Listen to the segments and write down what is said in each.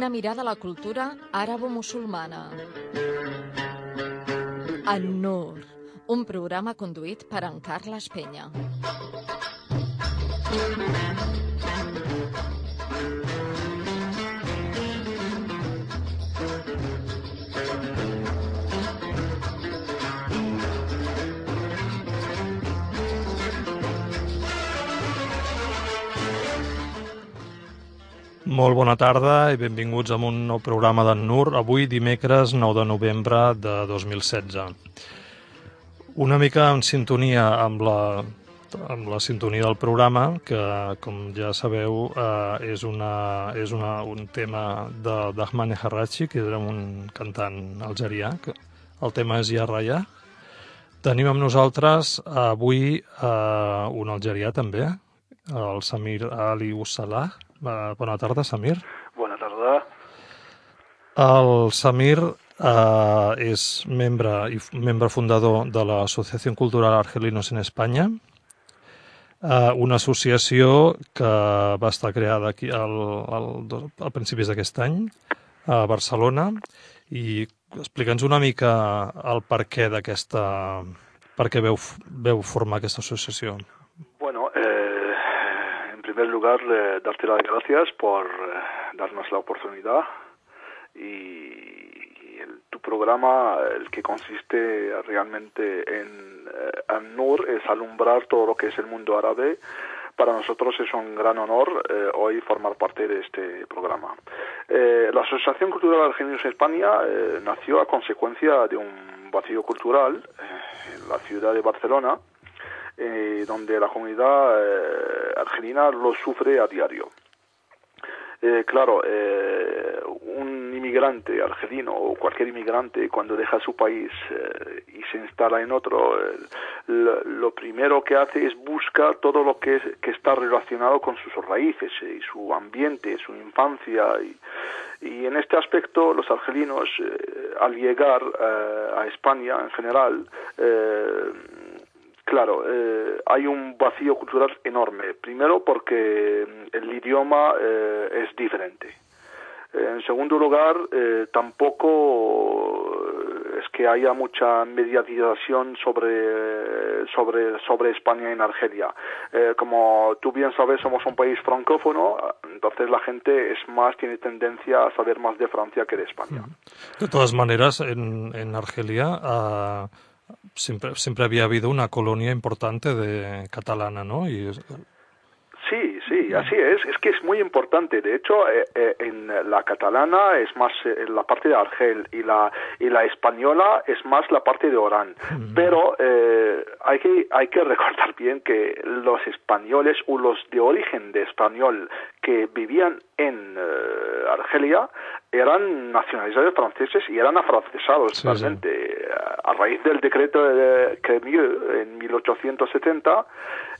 Una mirada a la cultura àrabo-musulmana. An-Nur, un programa conduït per en Carles Penya. Molt bona tarda i benvinguts a un nou programa d'en Nur, avui dimecres 9 de novembre de 2016. Una mica en sintonia amb la, amb la sintonia del programa, que com ja sabeu eh, és, una, és una, un tema d'Ahmane Harrachi, que era un cantant algerià, que el tema és Ya Raya. Tenim amb nosaltres avui eh, un algerià també, el Samir Ali Ussalah, Bona tarda, Samir. Bona tarda. El Samir eh, és membre i membre fundador de l'Associació Cultural Argelinos en Espanya, eh, una associació que va estar creada aquí al, al, al principis d'aquest any a Barcelona i explica'ns una mica el per què d'aquesta per què veu, veu formar aquesta associació. Darte las gracias por eh, darnos la oportunidad y tu programa, el que consiste realmente en eh, es alumbrar todo lo que es el mundo árabe. Para nosotros es un gran honor eh, hoy formar parte de este programa. Eh, la Asociación Cultural Argelinos España nació a consecuencia de un vacío cultural en la ciudad de Barcelona, eh, donde la comunidad eh, argelina lo sufre a diario. Eh, claro, eh, un inmigrante argelino o cualquier inmigrante cuando deja su país eh, y se instala en otro, eh, lo, primero que hace es buscar todo lo que, es, que está relacionado con sus raíces y su ambiente, su infancia. Y, y en este aspecto los argelinos, al llegar a España en general, Claro, eh, hay un vacío cultural enorme. Primero porque el idioma eh, es diferente. En segundo lugar, eh, tampoco es que haya mucha mediatización sobre, sobre, sobre España en Argelia. Eh, como tú bien sabes, somos un país francófono, entonces la gente es más, tiene tendencia a saber más de Francia que de España. De todas maneras, en, en Argelia... Uh siempre, siempre había habido una colonia importante de catalana, ¿no? Y... Sí, sí, así es. Es que es muy importante. De hecho, eh, eh, en la catalana es más eh, la parte de Argel y la y la española es más la parte de Orán. Mm. Pero eh, hay que hay que recordar bien que los españoles o los de origen de español que vivían en Argelia eran nacionalizados franceses y eran afrancesados sí, totalmente. Sí. A raíz del decreto de Cremieux en 1870,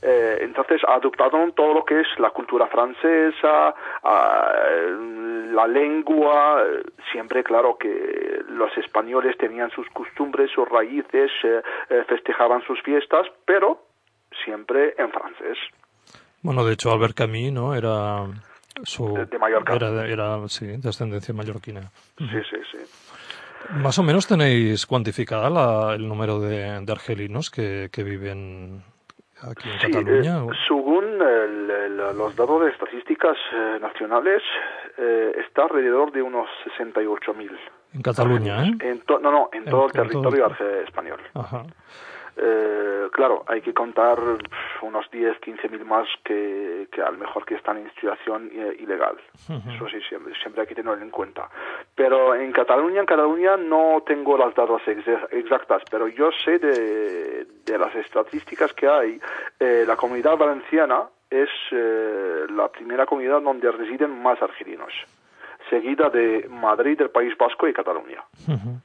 eh, entonces adoptaron todo lo que es la cultura francesa, uh, la lengua, siempre claro que los españoles tenían sus costumbres, sus raíces, eh, festejaban sus fiestas, pero siempre en francés. Bueno, de hecho, Albert Camus, ¿no? Era su, de, de Mallorca. Era, era, sí, de ascendencia mallorquina. Sí, sí, sí. Más o menos tenéis cuantificada la, el número de, de argelinos que, que, viven aquí en sí, Cataluña. Eh, según el, los datos de estadísticas eh, nacionales, eh, está alrededor de unos 68.000. En Cataluña, ¿eh? En no, no, en, en todo el territorio todo... español. Ajá. Eh, claro, hay que contar unos 10, 15 mil más que, que a lo mejor que están en situación eh, ilegal. Uh -huh. Eso sí, siempre, siempre hay que tenerlo en cuenta. Pero en Cataluña, en Cataluña no tengo las datos ex exactas, pero yo sé de, de las estadísticas que hay. Eh, la comunidad valenciana es eh, la primera comunidad donde residen más argelinos, seguida de Madrid, el País Vasco y Cataluña. Uh -huh.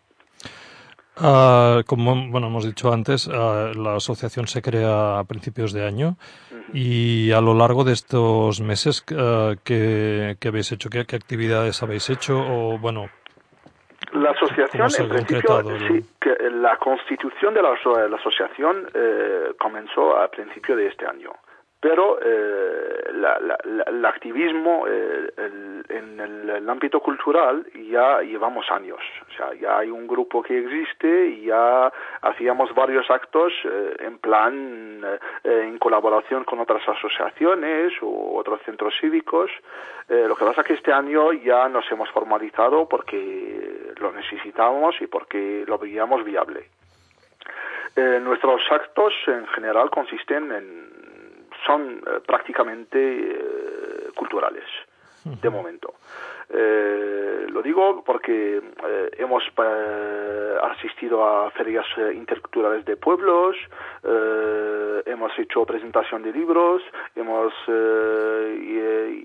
Uh, como bueno, hemos dicho antes, uh, la asociación se crea a principios de año uh -huh. y a lo largo de estos meses, uh, ¿qué, ¿qué, habéis hecho? ¿Qué, ¿Qué, actividades habéis hecho? O, bueno, la asociación, en principio, sí, que la constitución de la, la asociación eh, comenzó a principio de este año. Pero eh, el activismo eh, en el, ámbito cultural ya llevamos años. O sea, ya hay un grupo que existe y ya hacíamos varios actos eh, en plan, en colaboración con otras asociaciones u otros centros cívicos. lo que pasa es que este año ya nos hemos formalizado porque lo necesitábamos y porque lo veíamos viable. nuestros actos en general consisten en son eh, prácticamente eh, culturales de momento. Eh, lo digo porque eh, hemos eh, asistido a ferias interculturales de pueblos, hemos hecho presentación de libros, hemos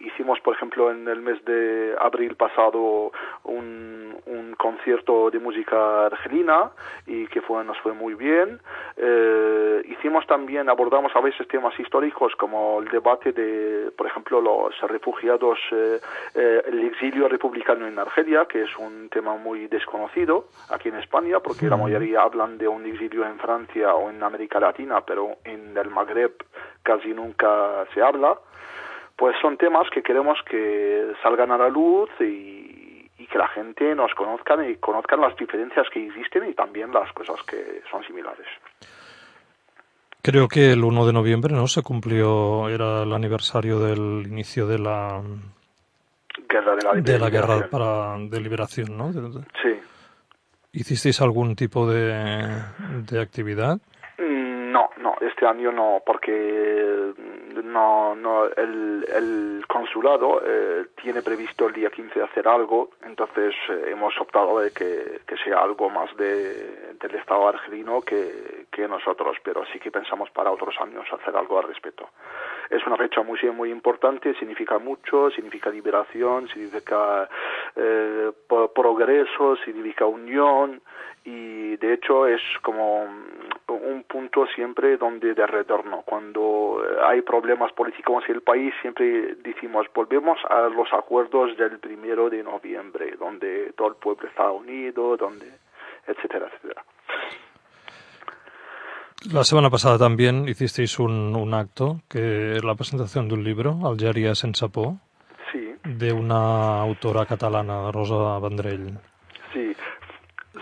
hicimos, por ejemplo, en el mes de abril pasado un, un concierto de música argelina y que fue, nos fue muy bien. hicimos también, abordamos a veces temas históricos como el debate de, por ejemplo, los refugiados, el exilio republicano en Argelia, que es un tema muy desconocido aquí en España, porque la mayoría hablan de un exilio en Francia o en América Latina, pero en el Magreb casi nunca se habla. Pues son temas que queremos que salgan a la luz y, y que la gente nos conozcan y conozcan las diferencias que existen y también las cosas que son similares. Creo que el 1 de noviembre no se cumplió, era el aniversario del inicio de la de la, guerra para, de liberación, ¿no? Sí. ¿Hicisteis algún tipo de, de actividad? Mm, no, no, este año no, porque no, no, el, el consulado eh, tiene previsto el día 15 hacer algo, entonces eh, hemos optado de que, que sea algo más de, del Estado argelino que, que nosotros, pero sí que pensamos para otros años hacer algo al respecto. Es una fecha muy, muy importante, significa mucho, significa liberación, significa eh, progreso, significa unión y de hecho es como un punto siempre donde de retorno. Cuando hay problemas políticos en el país siempre decimos volvemos a los acuerdos del primero de noviembre, donde todo el pueblo está unido, donde etcétera, etcétera. La semana pasada también hicisteis un, un acto, que es la presentación de un libro, Algeria sense por, sí. de una autora catalana, Rosa Vendrell. Sí,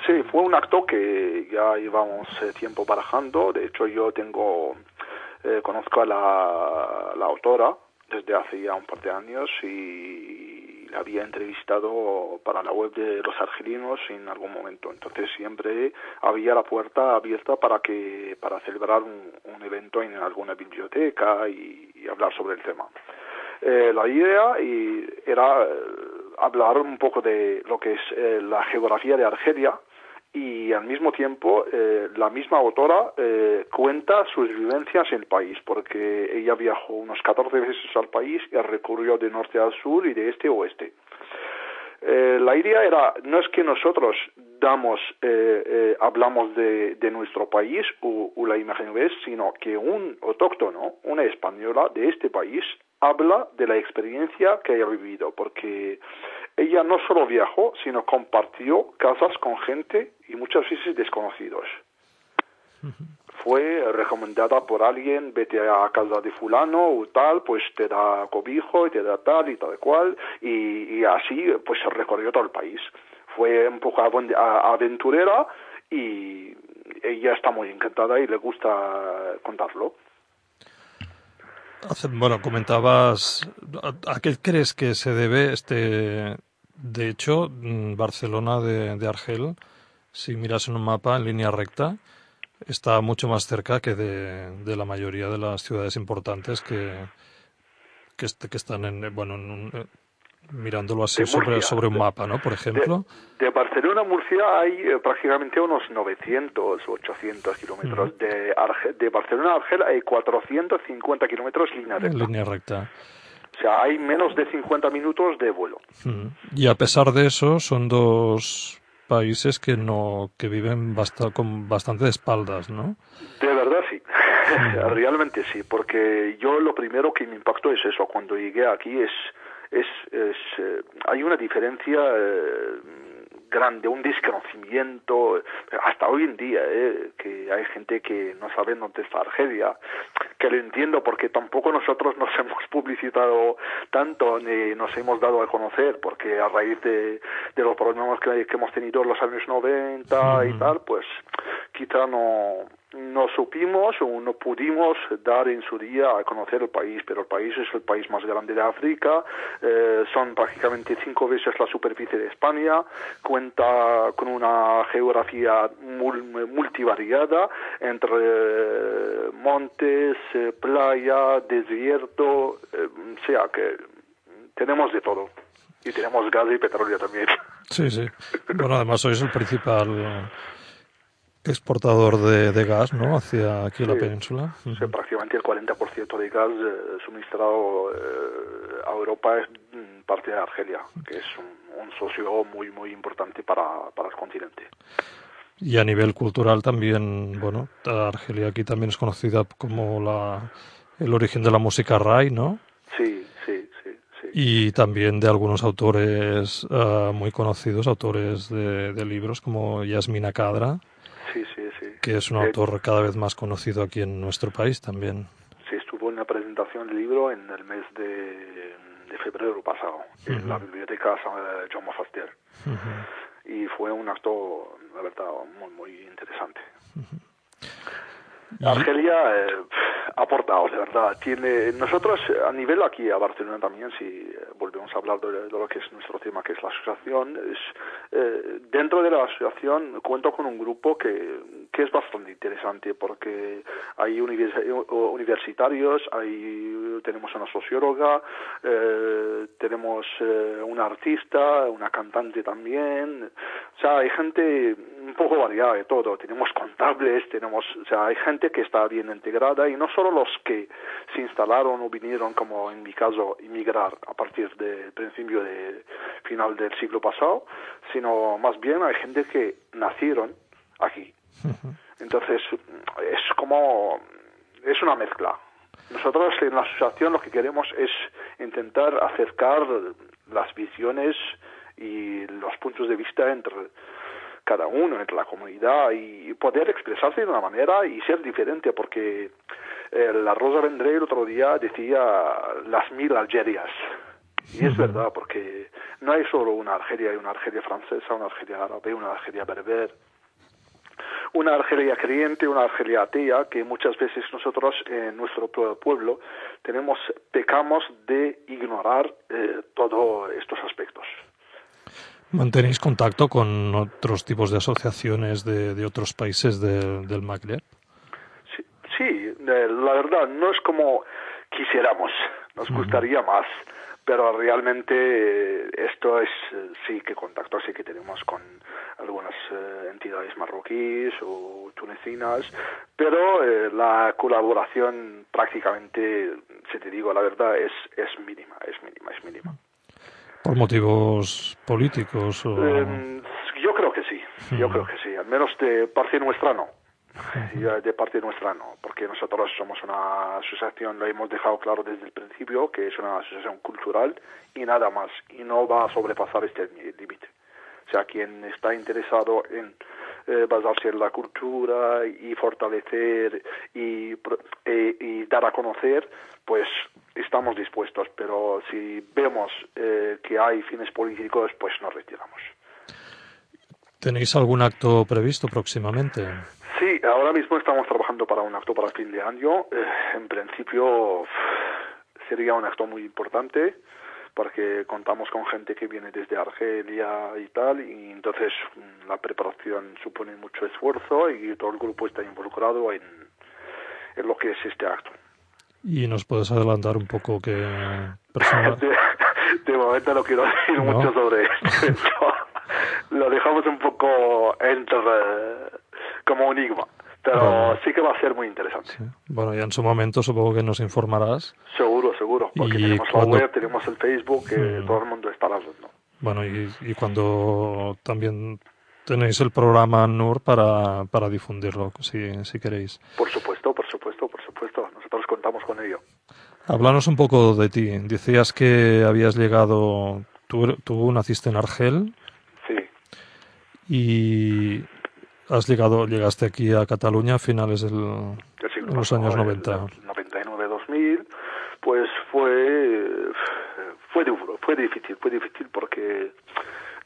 sí, fue un acto que ya llevamos eh, tiempo barajando. De hecho, yo tengo, eh, conozco a la, la autora desde hace ya un par de años y la había entrevistado para la web de los argelinos en algún momento. Entonces siempre había la puerta abierta para que para celebrar un, un evento en alguna biblioteca y, y hablar sobre el tema. Eh, la idea y era eh, hablar un poco de lo que es eh, la geografía de Argelia y al mismo tiempo eh, la misma autora eh, cuenta sus vivencias en el país, porque ella viajó unos 14 veces al país y recorrió de norte a sur y de este a oeste. Eh, la idea era, no es que nosotros damos, eh, eh, hablamos de, de, nuestro país o, o la imagen ves, sino que un autóctono, una española de este país, habla de la experiencia que haya vivido, porque ella no solo viajó, sino compartió casas con gente y muchas veces desconocidos. Fue recomendada por alguien, vete a casa de fulano o tal, pues te da cobijo y te da tal y tal cual, y, y así pues recorrió todo el país. Fue un poco aventurera y ella está muy encantada y le gusta contarlo. Bueno, comentabas, ¿a qué crees que se debe este de hecho, mm, Barcelona de, de, Argel, si miras en un mapa en línea recta, está mucho más cerca que de, de la mayoría de las ciudades importantes que, que, que están en, bueno, en un, eh, mirándolo así sobre, sobre un mapa, ¿no? Por ejemplo. De, de Barcelona a Murcia hay eh, prácticamente unos 900, 800 kilómetros. Uh -huh. de, de Barcelona a Argel hay 450 kilómetros línea recta. En línea recta. O sea, hay menos de 50 minutos de vuelo. Y a pesar de eso, son dos países que no que viven basta, con bastante de espaldas, ¿no? De verdad sí, realmente sí, porque yo lo primero que me impactó es eso, cuando llegué aquí es, es, es eh, hay una diferencia eh, grande, un desconocimiento, hasta hoy en día, eh, que hay gente que no sabe dónde está Argelia, que lo entiendo porque tampoco nosotros nos hemos publicitado tanto ni nos hemos dado a conocer porque a raíz de, de los problemas que, que hemos tenido en los años 90 y tal, pues quizá no no supimos o no pudimos dar en su día a conocer el país, pero el país es el país más grande de África, eh, son prácticamente cinco veces la superficie de España, cuenta con una geografía multivariada entre eh, montes, eh, playa, desierto, o sea que tenemos de todo. Y tenemos gas y petróleo también. Sí, sí. Bueno, además sois el principal exportador de, de, gas, ¿no? Hacia aquí la península. Sí, prácticamente el 40% de gas eh, suministrado eh, a Europa es mm, parte de Argelia, que es un, un socio muy, muy importante para, para, el continente. Y a nivel cultural también, bueno, Argelia aquí también es conocida como la, el origen de la música rai, ¿no? Sí, sí, sí. sí. Y también de algunos autores uh, muy conocidos, autores de, de libros como Yasmina Kadra. Que es un autor cada vez más conocido aquí en nuestro país también. Sí, estuvo en la presentación del libro en el mes de, de febrero pasado, uh -huh. en la biblioteca John Mafaster. Uh -huh. Y fue un acto, la verdad, muy, muy interesante. Uh -huh. Argelia eh, ha aportado, de verdad. Tiene, nosotros, a nivel aquí a Barcelona también, si volvemos a hablar de, lo que es nuestro tema, que es la asociación, es, eh, dentro de la asociación cuento con un grupo que, que es bastante interesante porque hay univers universitarios, hay, tenemos una socióloga, eh, tenemos eh, una artista, una cantante también, o sea, hay gente un poco variada de todo, tenemos contables, tenemos, o sea, hay gente que está bien integrada y no solo los que se instalaron o vinieron, como en mi caso, inmigrar a partir del principio de final del siglo pasado, sino más bien hay gente que nacieron aquí. Entonces, es como, es una mezcla. Nosotros en la asociación lo que queremos es intentar acercar las visiones y los puntos de vista entre cada uno, entre la comunidad y poder expresarse de una manera y ser diferente, porque eh, la Rosa Vendré el otro día decía las mil Algerias. Y es verdad, porque no hay solo una Argelia, hay una Argelia francesa, una Argelia árabe, una Argelia berber, una Argelia creyente, una Argelia atea, que muchas veces nosotros en nuestro pueblo tenemos, pecamos de ignorar eh, todos estos aspectos. ¿Mantenéis contacto con otros tipos de asociaciones de, de otros países de, del Magreb? Sí, sí, la verdad, no es como quisiéramos, nos gustaría uh -huh. más pero realmente esto es sí que contacto sí que tenemos con algunas eh, entidades marroquíes o tunecinas, pero eh, la colaboración prácticamente, si te digo la verdad, es, es mínima, es mínima, es mínima. ¿Por motivos políticos? O... Eh, yo creo que sí, yo creo que sí, al menos de parte nuestra no y de parte nuestra no, porque nosotros somos una asociación, lo hemos dejado claro desde el principio, que es una asociación cultural y nada más, y no va a sobrepasar este límite. O sea, quien está interesado en eh, basarse en la cultura y fortalecer y, e, y dar a conocer, pues estamos dispuestos, pero si vemos eh, que hay fines políticos, pues nos retiramos. ¿Tenéis algún acto previsto próximamente? Sí, ahora mismo estamos trabajando para un acto para el fin de año. Eh, en principio sería un acto muy importante porque contamos con gente que viene desde Argelia y tal, y entonces la preparación supone mucho esfuerzo y todo el grupo está involucrado en, en lo que es este acto. ¿Y nos puedes adelantar un poco qué persona... de, de, momento no quiero decir ¿No? mucho sobre esto. lo dejamos un poco entre como enigma. Pero bueno. sí que va a ser muy interesante. Sí. Bueno, ya en su momento supongo que nos informarás. Seguro, seguro. Porque y tenemos cuando... la web, tenemos el Facebook, que mm. todo el mundo estará hablando. Bueno, y, y, cuando también Tenéis el programa NUR para, para difundirlo, si, si queréis. Por supuesto, por supuesto, por supuesto. Nosotros contamos con ello. Háblanos un poco de ti. Decías que habías llegado, tú, er, tú naciste en Argel. Sí. Y has llegado, llegaste aquí a Cataluña a finales del, de los años 90. 99-2000, pues fue, fue duro, fue difícil, fue difícil porque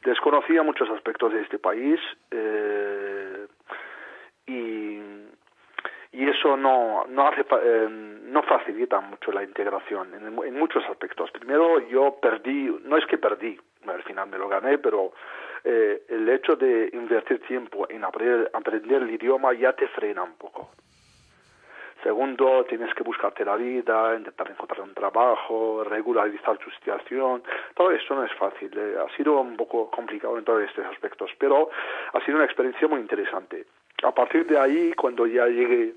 desconocía muchos aspectos de este país eh, y, eso no, no, hace, eh, no facilita mucho la integración en, en, muchos aspectos. Primero, yo perdí, no es que perdí, al final me lo gané, pero eh, el hecho de invertir tiempo en aprender el idioma ya te frena un poco. Segundo, tienes que buscarte la vida, intentar encontrar un trabajo, regularizar tu situación. Todo esto no es fácil. Eh, ha sido un poco complicado en todos estos aspectos, pero ha sido una experiencia muy interesante. A partir de ahí, cuando ya llegué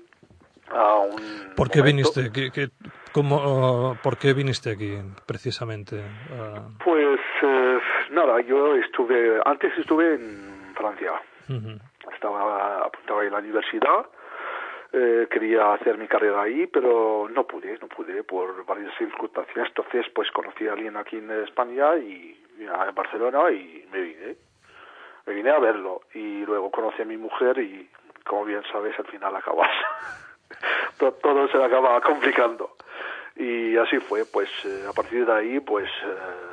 a un. ¿Por qué viniste? ¿Qué, cómo, uh, ¿Por qué viniste aquí precisamente? Uh... Pues eh, nada, yo estuve. Antes estuve en Francia. Uh -huh. Estaba apuntado en la universidad eh, quería hacer mi carrera ahí, pero no pude, no pude por varias circunstancias. Entonces, pues conocí a alguien aquí en España y en Barcelona y me vine. Me vine a verlo y luego conocí a mi mujer y, como bien sabes, al final acabas. todo se acaba complicando. Y así fue, pues eh, a partir de ahí, pues eh,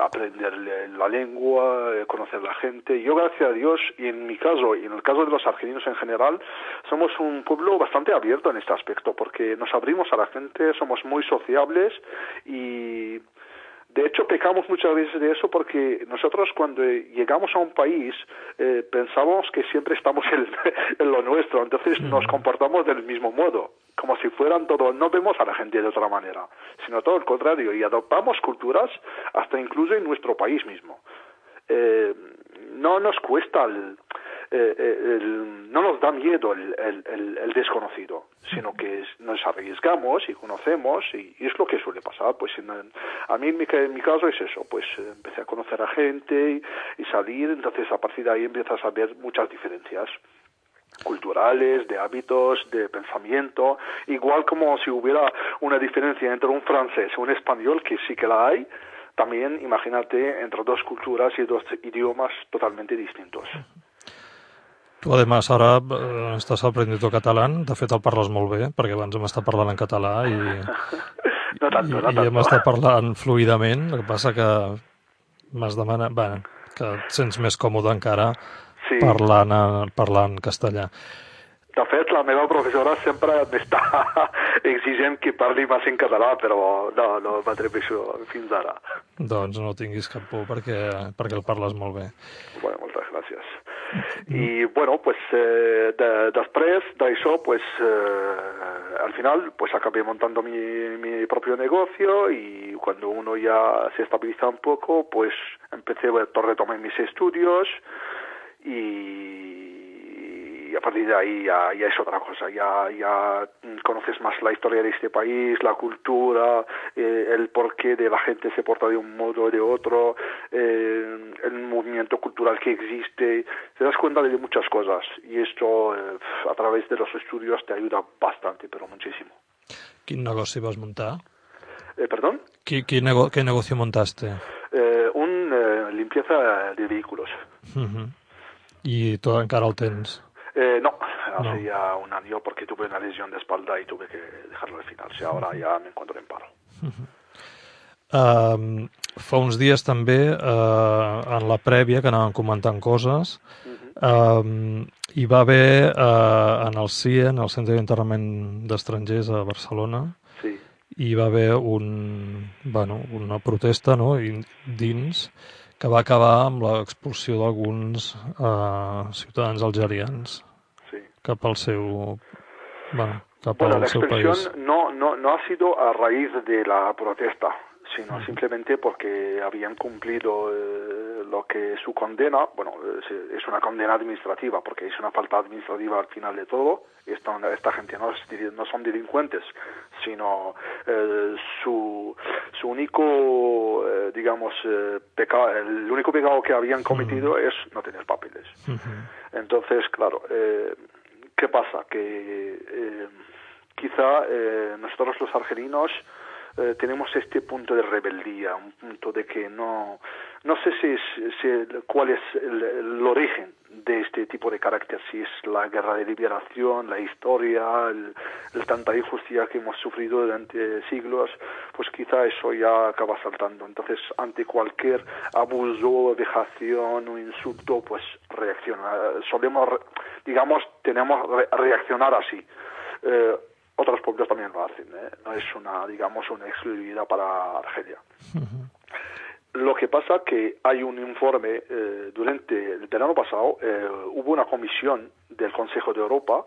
aprender la lengua, eh, conocer la gente. Yo, gracias a Dios, y en mi caso, y en el caso de los argentinos en general, somos un pueblo bastante abierto en este aspecto, porque nos abrimos a la gente, somos muy sociables y de hecho, pecamos muchas veces de eso porque nosotros cuando llegamos a un país eh, pensamos que siempre estamos en, en lo nuestro, entonces nos comportamos del mismo modo, como si fueran todos, no vemos a la gente de otra manera, sino todo el contrario, y adoptamos culturas hasta incluso en nuestro país mismo. Eh, no nos cuesta el, eh, eh, el, no nos da miedo el, el, desconocido, sino que nos arriesgamos y conocemos y, y, es lo que suele pasar. Pues en, a mí en mi, en mi, caso es eso, pues eh, empecé a conocer a gente y, y salir, entonces a partir de ahí empiezas a ver muchas diferencias culturales, de hábitos, de pensamiento, igual como si hubiera una diferencia entre un francés y un español, que sí que la hay, también imagínate entre dos culturas y dos idiomas totalmente distintos. Tu, además, ara eh, estàs aprenent català. De fet, el parles molt bé, perquè abans hem estat parlant en català i, no tanto, no i, tanto. i hem estat parlant fluidament. El que passa que m'has demanat... Bé, que et sents més còmode encara sí. parlant, parlant castellà. De fet, la meva professora sempre m'està exigent que parli més en català, però no, no m'atreveixo fins ara. Doncs no tinguis cap por perquè, perquè el parles molt bé. Bueno, moltes gràcies. Y bueno, pues eh, de, després d'això, pues eh, al final, pues acabé montando mi, mi propio negocio y cuando uno ya se estabiliza un poco, pues empecé, retomé mis estudios y y a partir de ahí ya, ya es otra cosa, ya, ya conoces más la historia de este país, la cultura, eh, el porqué de la gente se porta de un modo o de otro, eh, el movimiento cultural que existe, te das cuenta de muchas cosas y esto eh, a través de los estudios te ayuda bastante, pero muchísimo. Quin negoci vas muntar? Eh, ¿Perdón? Nego ¿Qué negocio montaste? Un limpieza de vehículos. Uh -huh. I tot encara el tens? Eh, no, hace no. ya un año porque tuve una lesión de espalda y tuve que dejarlo al final. O sea, ahora ya me encuentro en paro. Uh, fa uns dies també, uh, en la prèvia, que anàvem comentant coses, uh hi va haver uh, en el CIE, en el Centre d'Internament d'Estrangers a Barcelona, sí. hi va haver un, bueno, una protesta no? dins que va acabar amb l'expulsió d'alguns uh, ciutadans algerians. Cap al seu... Bueno, cap bueno, al la seu país. no, no, no ha sido a raíz de la protesta, sino uh -huh. simplemente porque habían cumplido eh, lo que su condena, bueno, es una condena administrativa, porque es una falta administrativa al final de todo, esta, esta gente no, es, no son delincuentes, sino eh, su, su único, eh, digamos, eh, pecado, el único pecado que habían cometido uh -huh. es no tener papeles. Uh -huh. Entonces, claro, eh, ¿qué pasa? Que eh, quizá eh, nosotros los argelinos eh, tenemos este punto de rebeldía, un punto de que no, no sé si, cuál es el, origen de este tipo de carácter, si es la guerra de liberación, la historia, el, tanta injusticia que hemos sufrido durante siglos, pues quizá eso ya acaba saltando. Entonces, ante cualquier abuso, vejación o insulto, pues reacciona. Solemos, digamos, tenemos que reaccionar así. Eh, otros pueblos también lo hacen, ¿eh? no es una, digamos, una exclusividad para Argelia. Lo que pasa que hay un informe, eh, durante el verano pasado eh, hubo una comisión del Consejo de Europa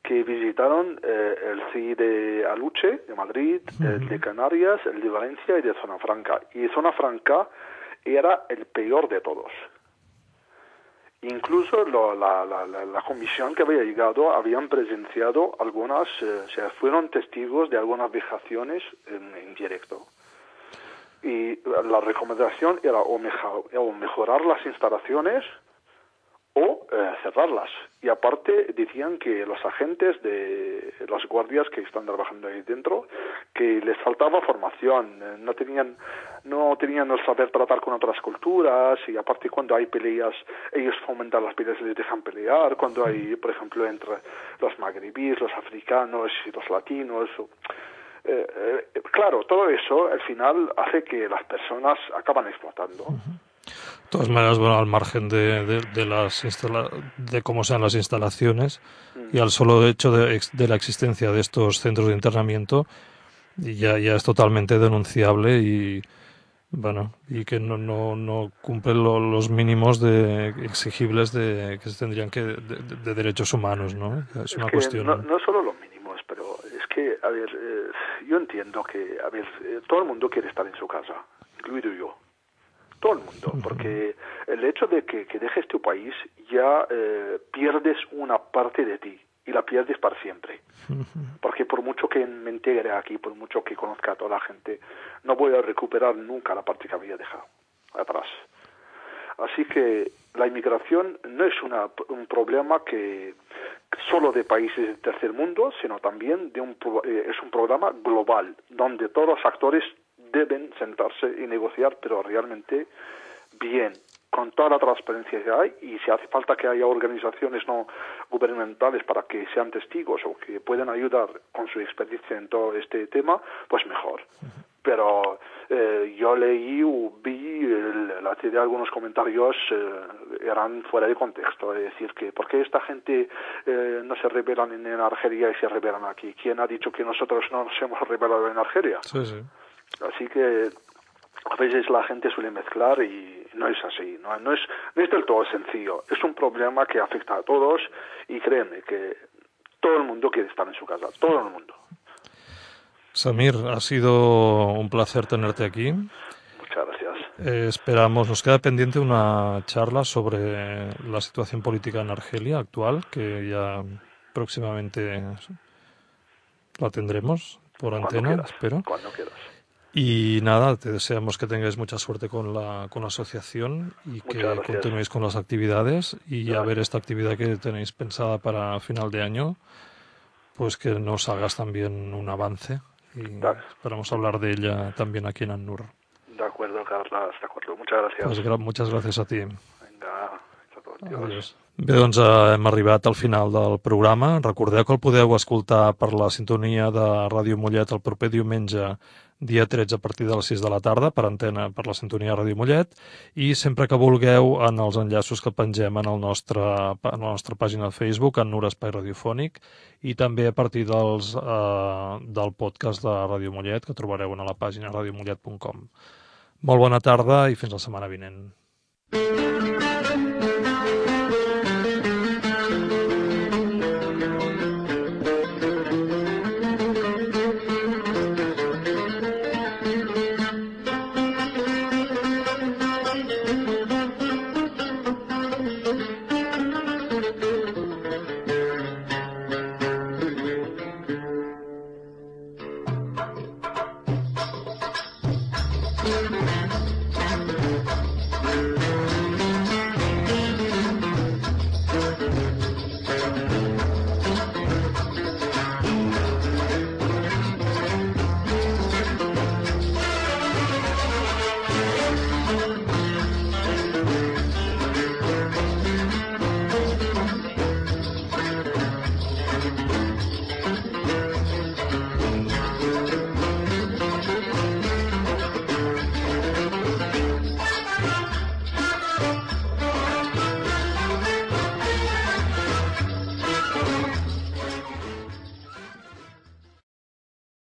que visitaron eh, el CI de Aluche, de Madrid, el de Canarias, el de Valencia y de Zona Franca. Y Zona Franca era el peor de todos. Incluso la, la, la, comisión que había llegado habían presenciado algunas, o sea, fueron testigos de algunas vejaciones en, en directo y la recomendación era o, mejorar las instalaciones o eh, cerrarlas. Y aparte decían que los agentes de los guardias que están trabajando ahí dentro, que les faltaba formación, eh, no tenían no tenían el saber tratar con otras culturas y aparte cuando hay peleas, ellos fomentan las peleas y les dejan pelear, cuando hay, por ejemplo, entre los magrebíes, los africanos y los latinos. Eh, eh, claro, todo eso al final hace que las personas acaban explotando. De todas maneras, bueno, al margen de, de, las de cómo sean las instalaciones y al solo hecho de, de, la existencia de estos centros de internamiento, ya, ya es totalmente denunciable y bueno y que no, no, no cumplen los mínimos de, exigibles de que se tendrían que de, derechos humanos, ¿no? Es una cuestión. No, no solo los mínimos, pero es que, a ver, eh, yo entiendo que, a ver, eh, todo el mundo quiere estar en su casa, incluido yo. Todo el mundo, porque el hecho de que, dejes tu país ya eh, pierdes una parte de ti y la pierdes para siempre. Porque por mucho que me integre aquí, por mucho que conozca a toda la gente, no voy a recuperar nunca la parte que había dejado atrás. Así que la inmigración no es una, un problema que solo de países del tercer mundo, sino también de un, eh, es un programa global, donde todos los actores deben sentarse y negociar, pero realmente bien, con toda la transparencia que hay, y si hace falta que haya organizaciones no gubernamentales para que sean testigos o que puedan ayudar con su experiencia en todo este tema, pues mejor pero eh, yo leí o vi la de algunos comentarios eh, eran fuera de contexto, es decir, que ¿por qué esta gente eh, no se rebelan en, Argelia y se rebelan aquí? ¿Quién ha dicho que nosotros no nos hemos rebelado en Argelia? Sí, sí. Así que a veces la gente suele mezclar y no es así, no, no, es, no es del todo sencillo, es un problema que afecta a todos y créeme que todo el mundo quiere estar en su casa, todo el mundo. Samir, ha sido un placer tenerte aquí. Muchas gracias. Eh, esperamos, nos queda pendiente una charla sobre la situación política en Argelia actual, que ya próximamente la tendremos por antena, espero. Cuando quieras. Y nada, te deseamos que tengáis mucha suerte con la, con la asociación y que continuéis con las actividades y a ver esta actividad que tenéis pensada para final de año, pues que nos hagas también un avance y esperamos hablar de ella también aquí en ANUR. De acuerdo, Carles, de acuerdo. Muchas gracias. Pues gra muchas gràcies a ti. Vinga, Adiós. Bé, doncs eh, hem arribat al final del programa. Recordeu que el podeu escoltar per la sintonia de Ràdio Mollet el proper diumenge dia 13 a partir de les 6 de la tarda per antena per la sintonia Ràdio Mollet i sempre que vulgueu en els enllaços que pengem en, el nostre, en la nostra pàgina de Facebook, en Nura Espai Radiofònic i també a partir dels, eh, del podcast de Ràdio Mollet que trobareu a la pàgina radiomollet.com. Molt bona tarda i fins la setmana vinent.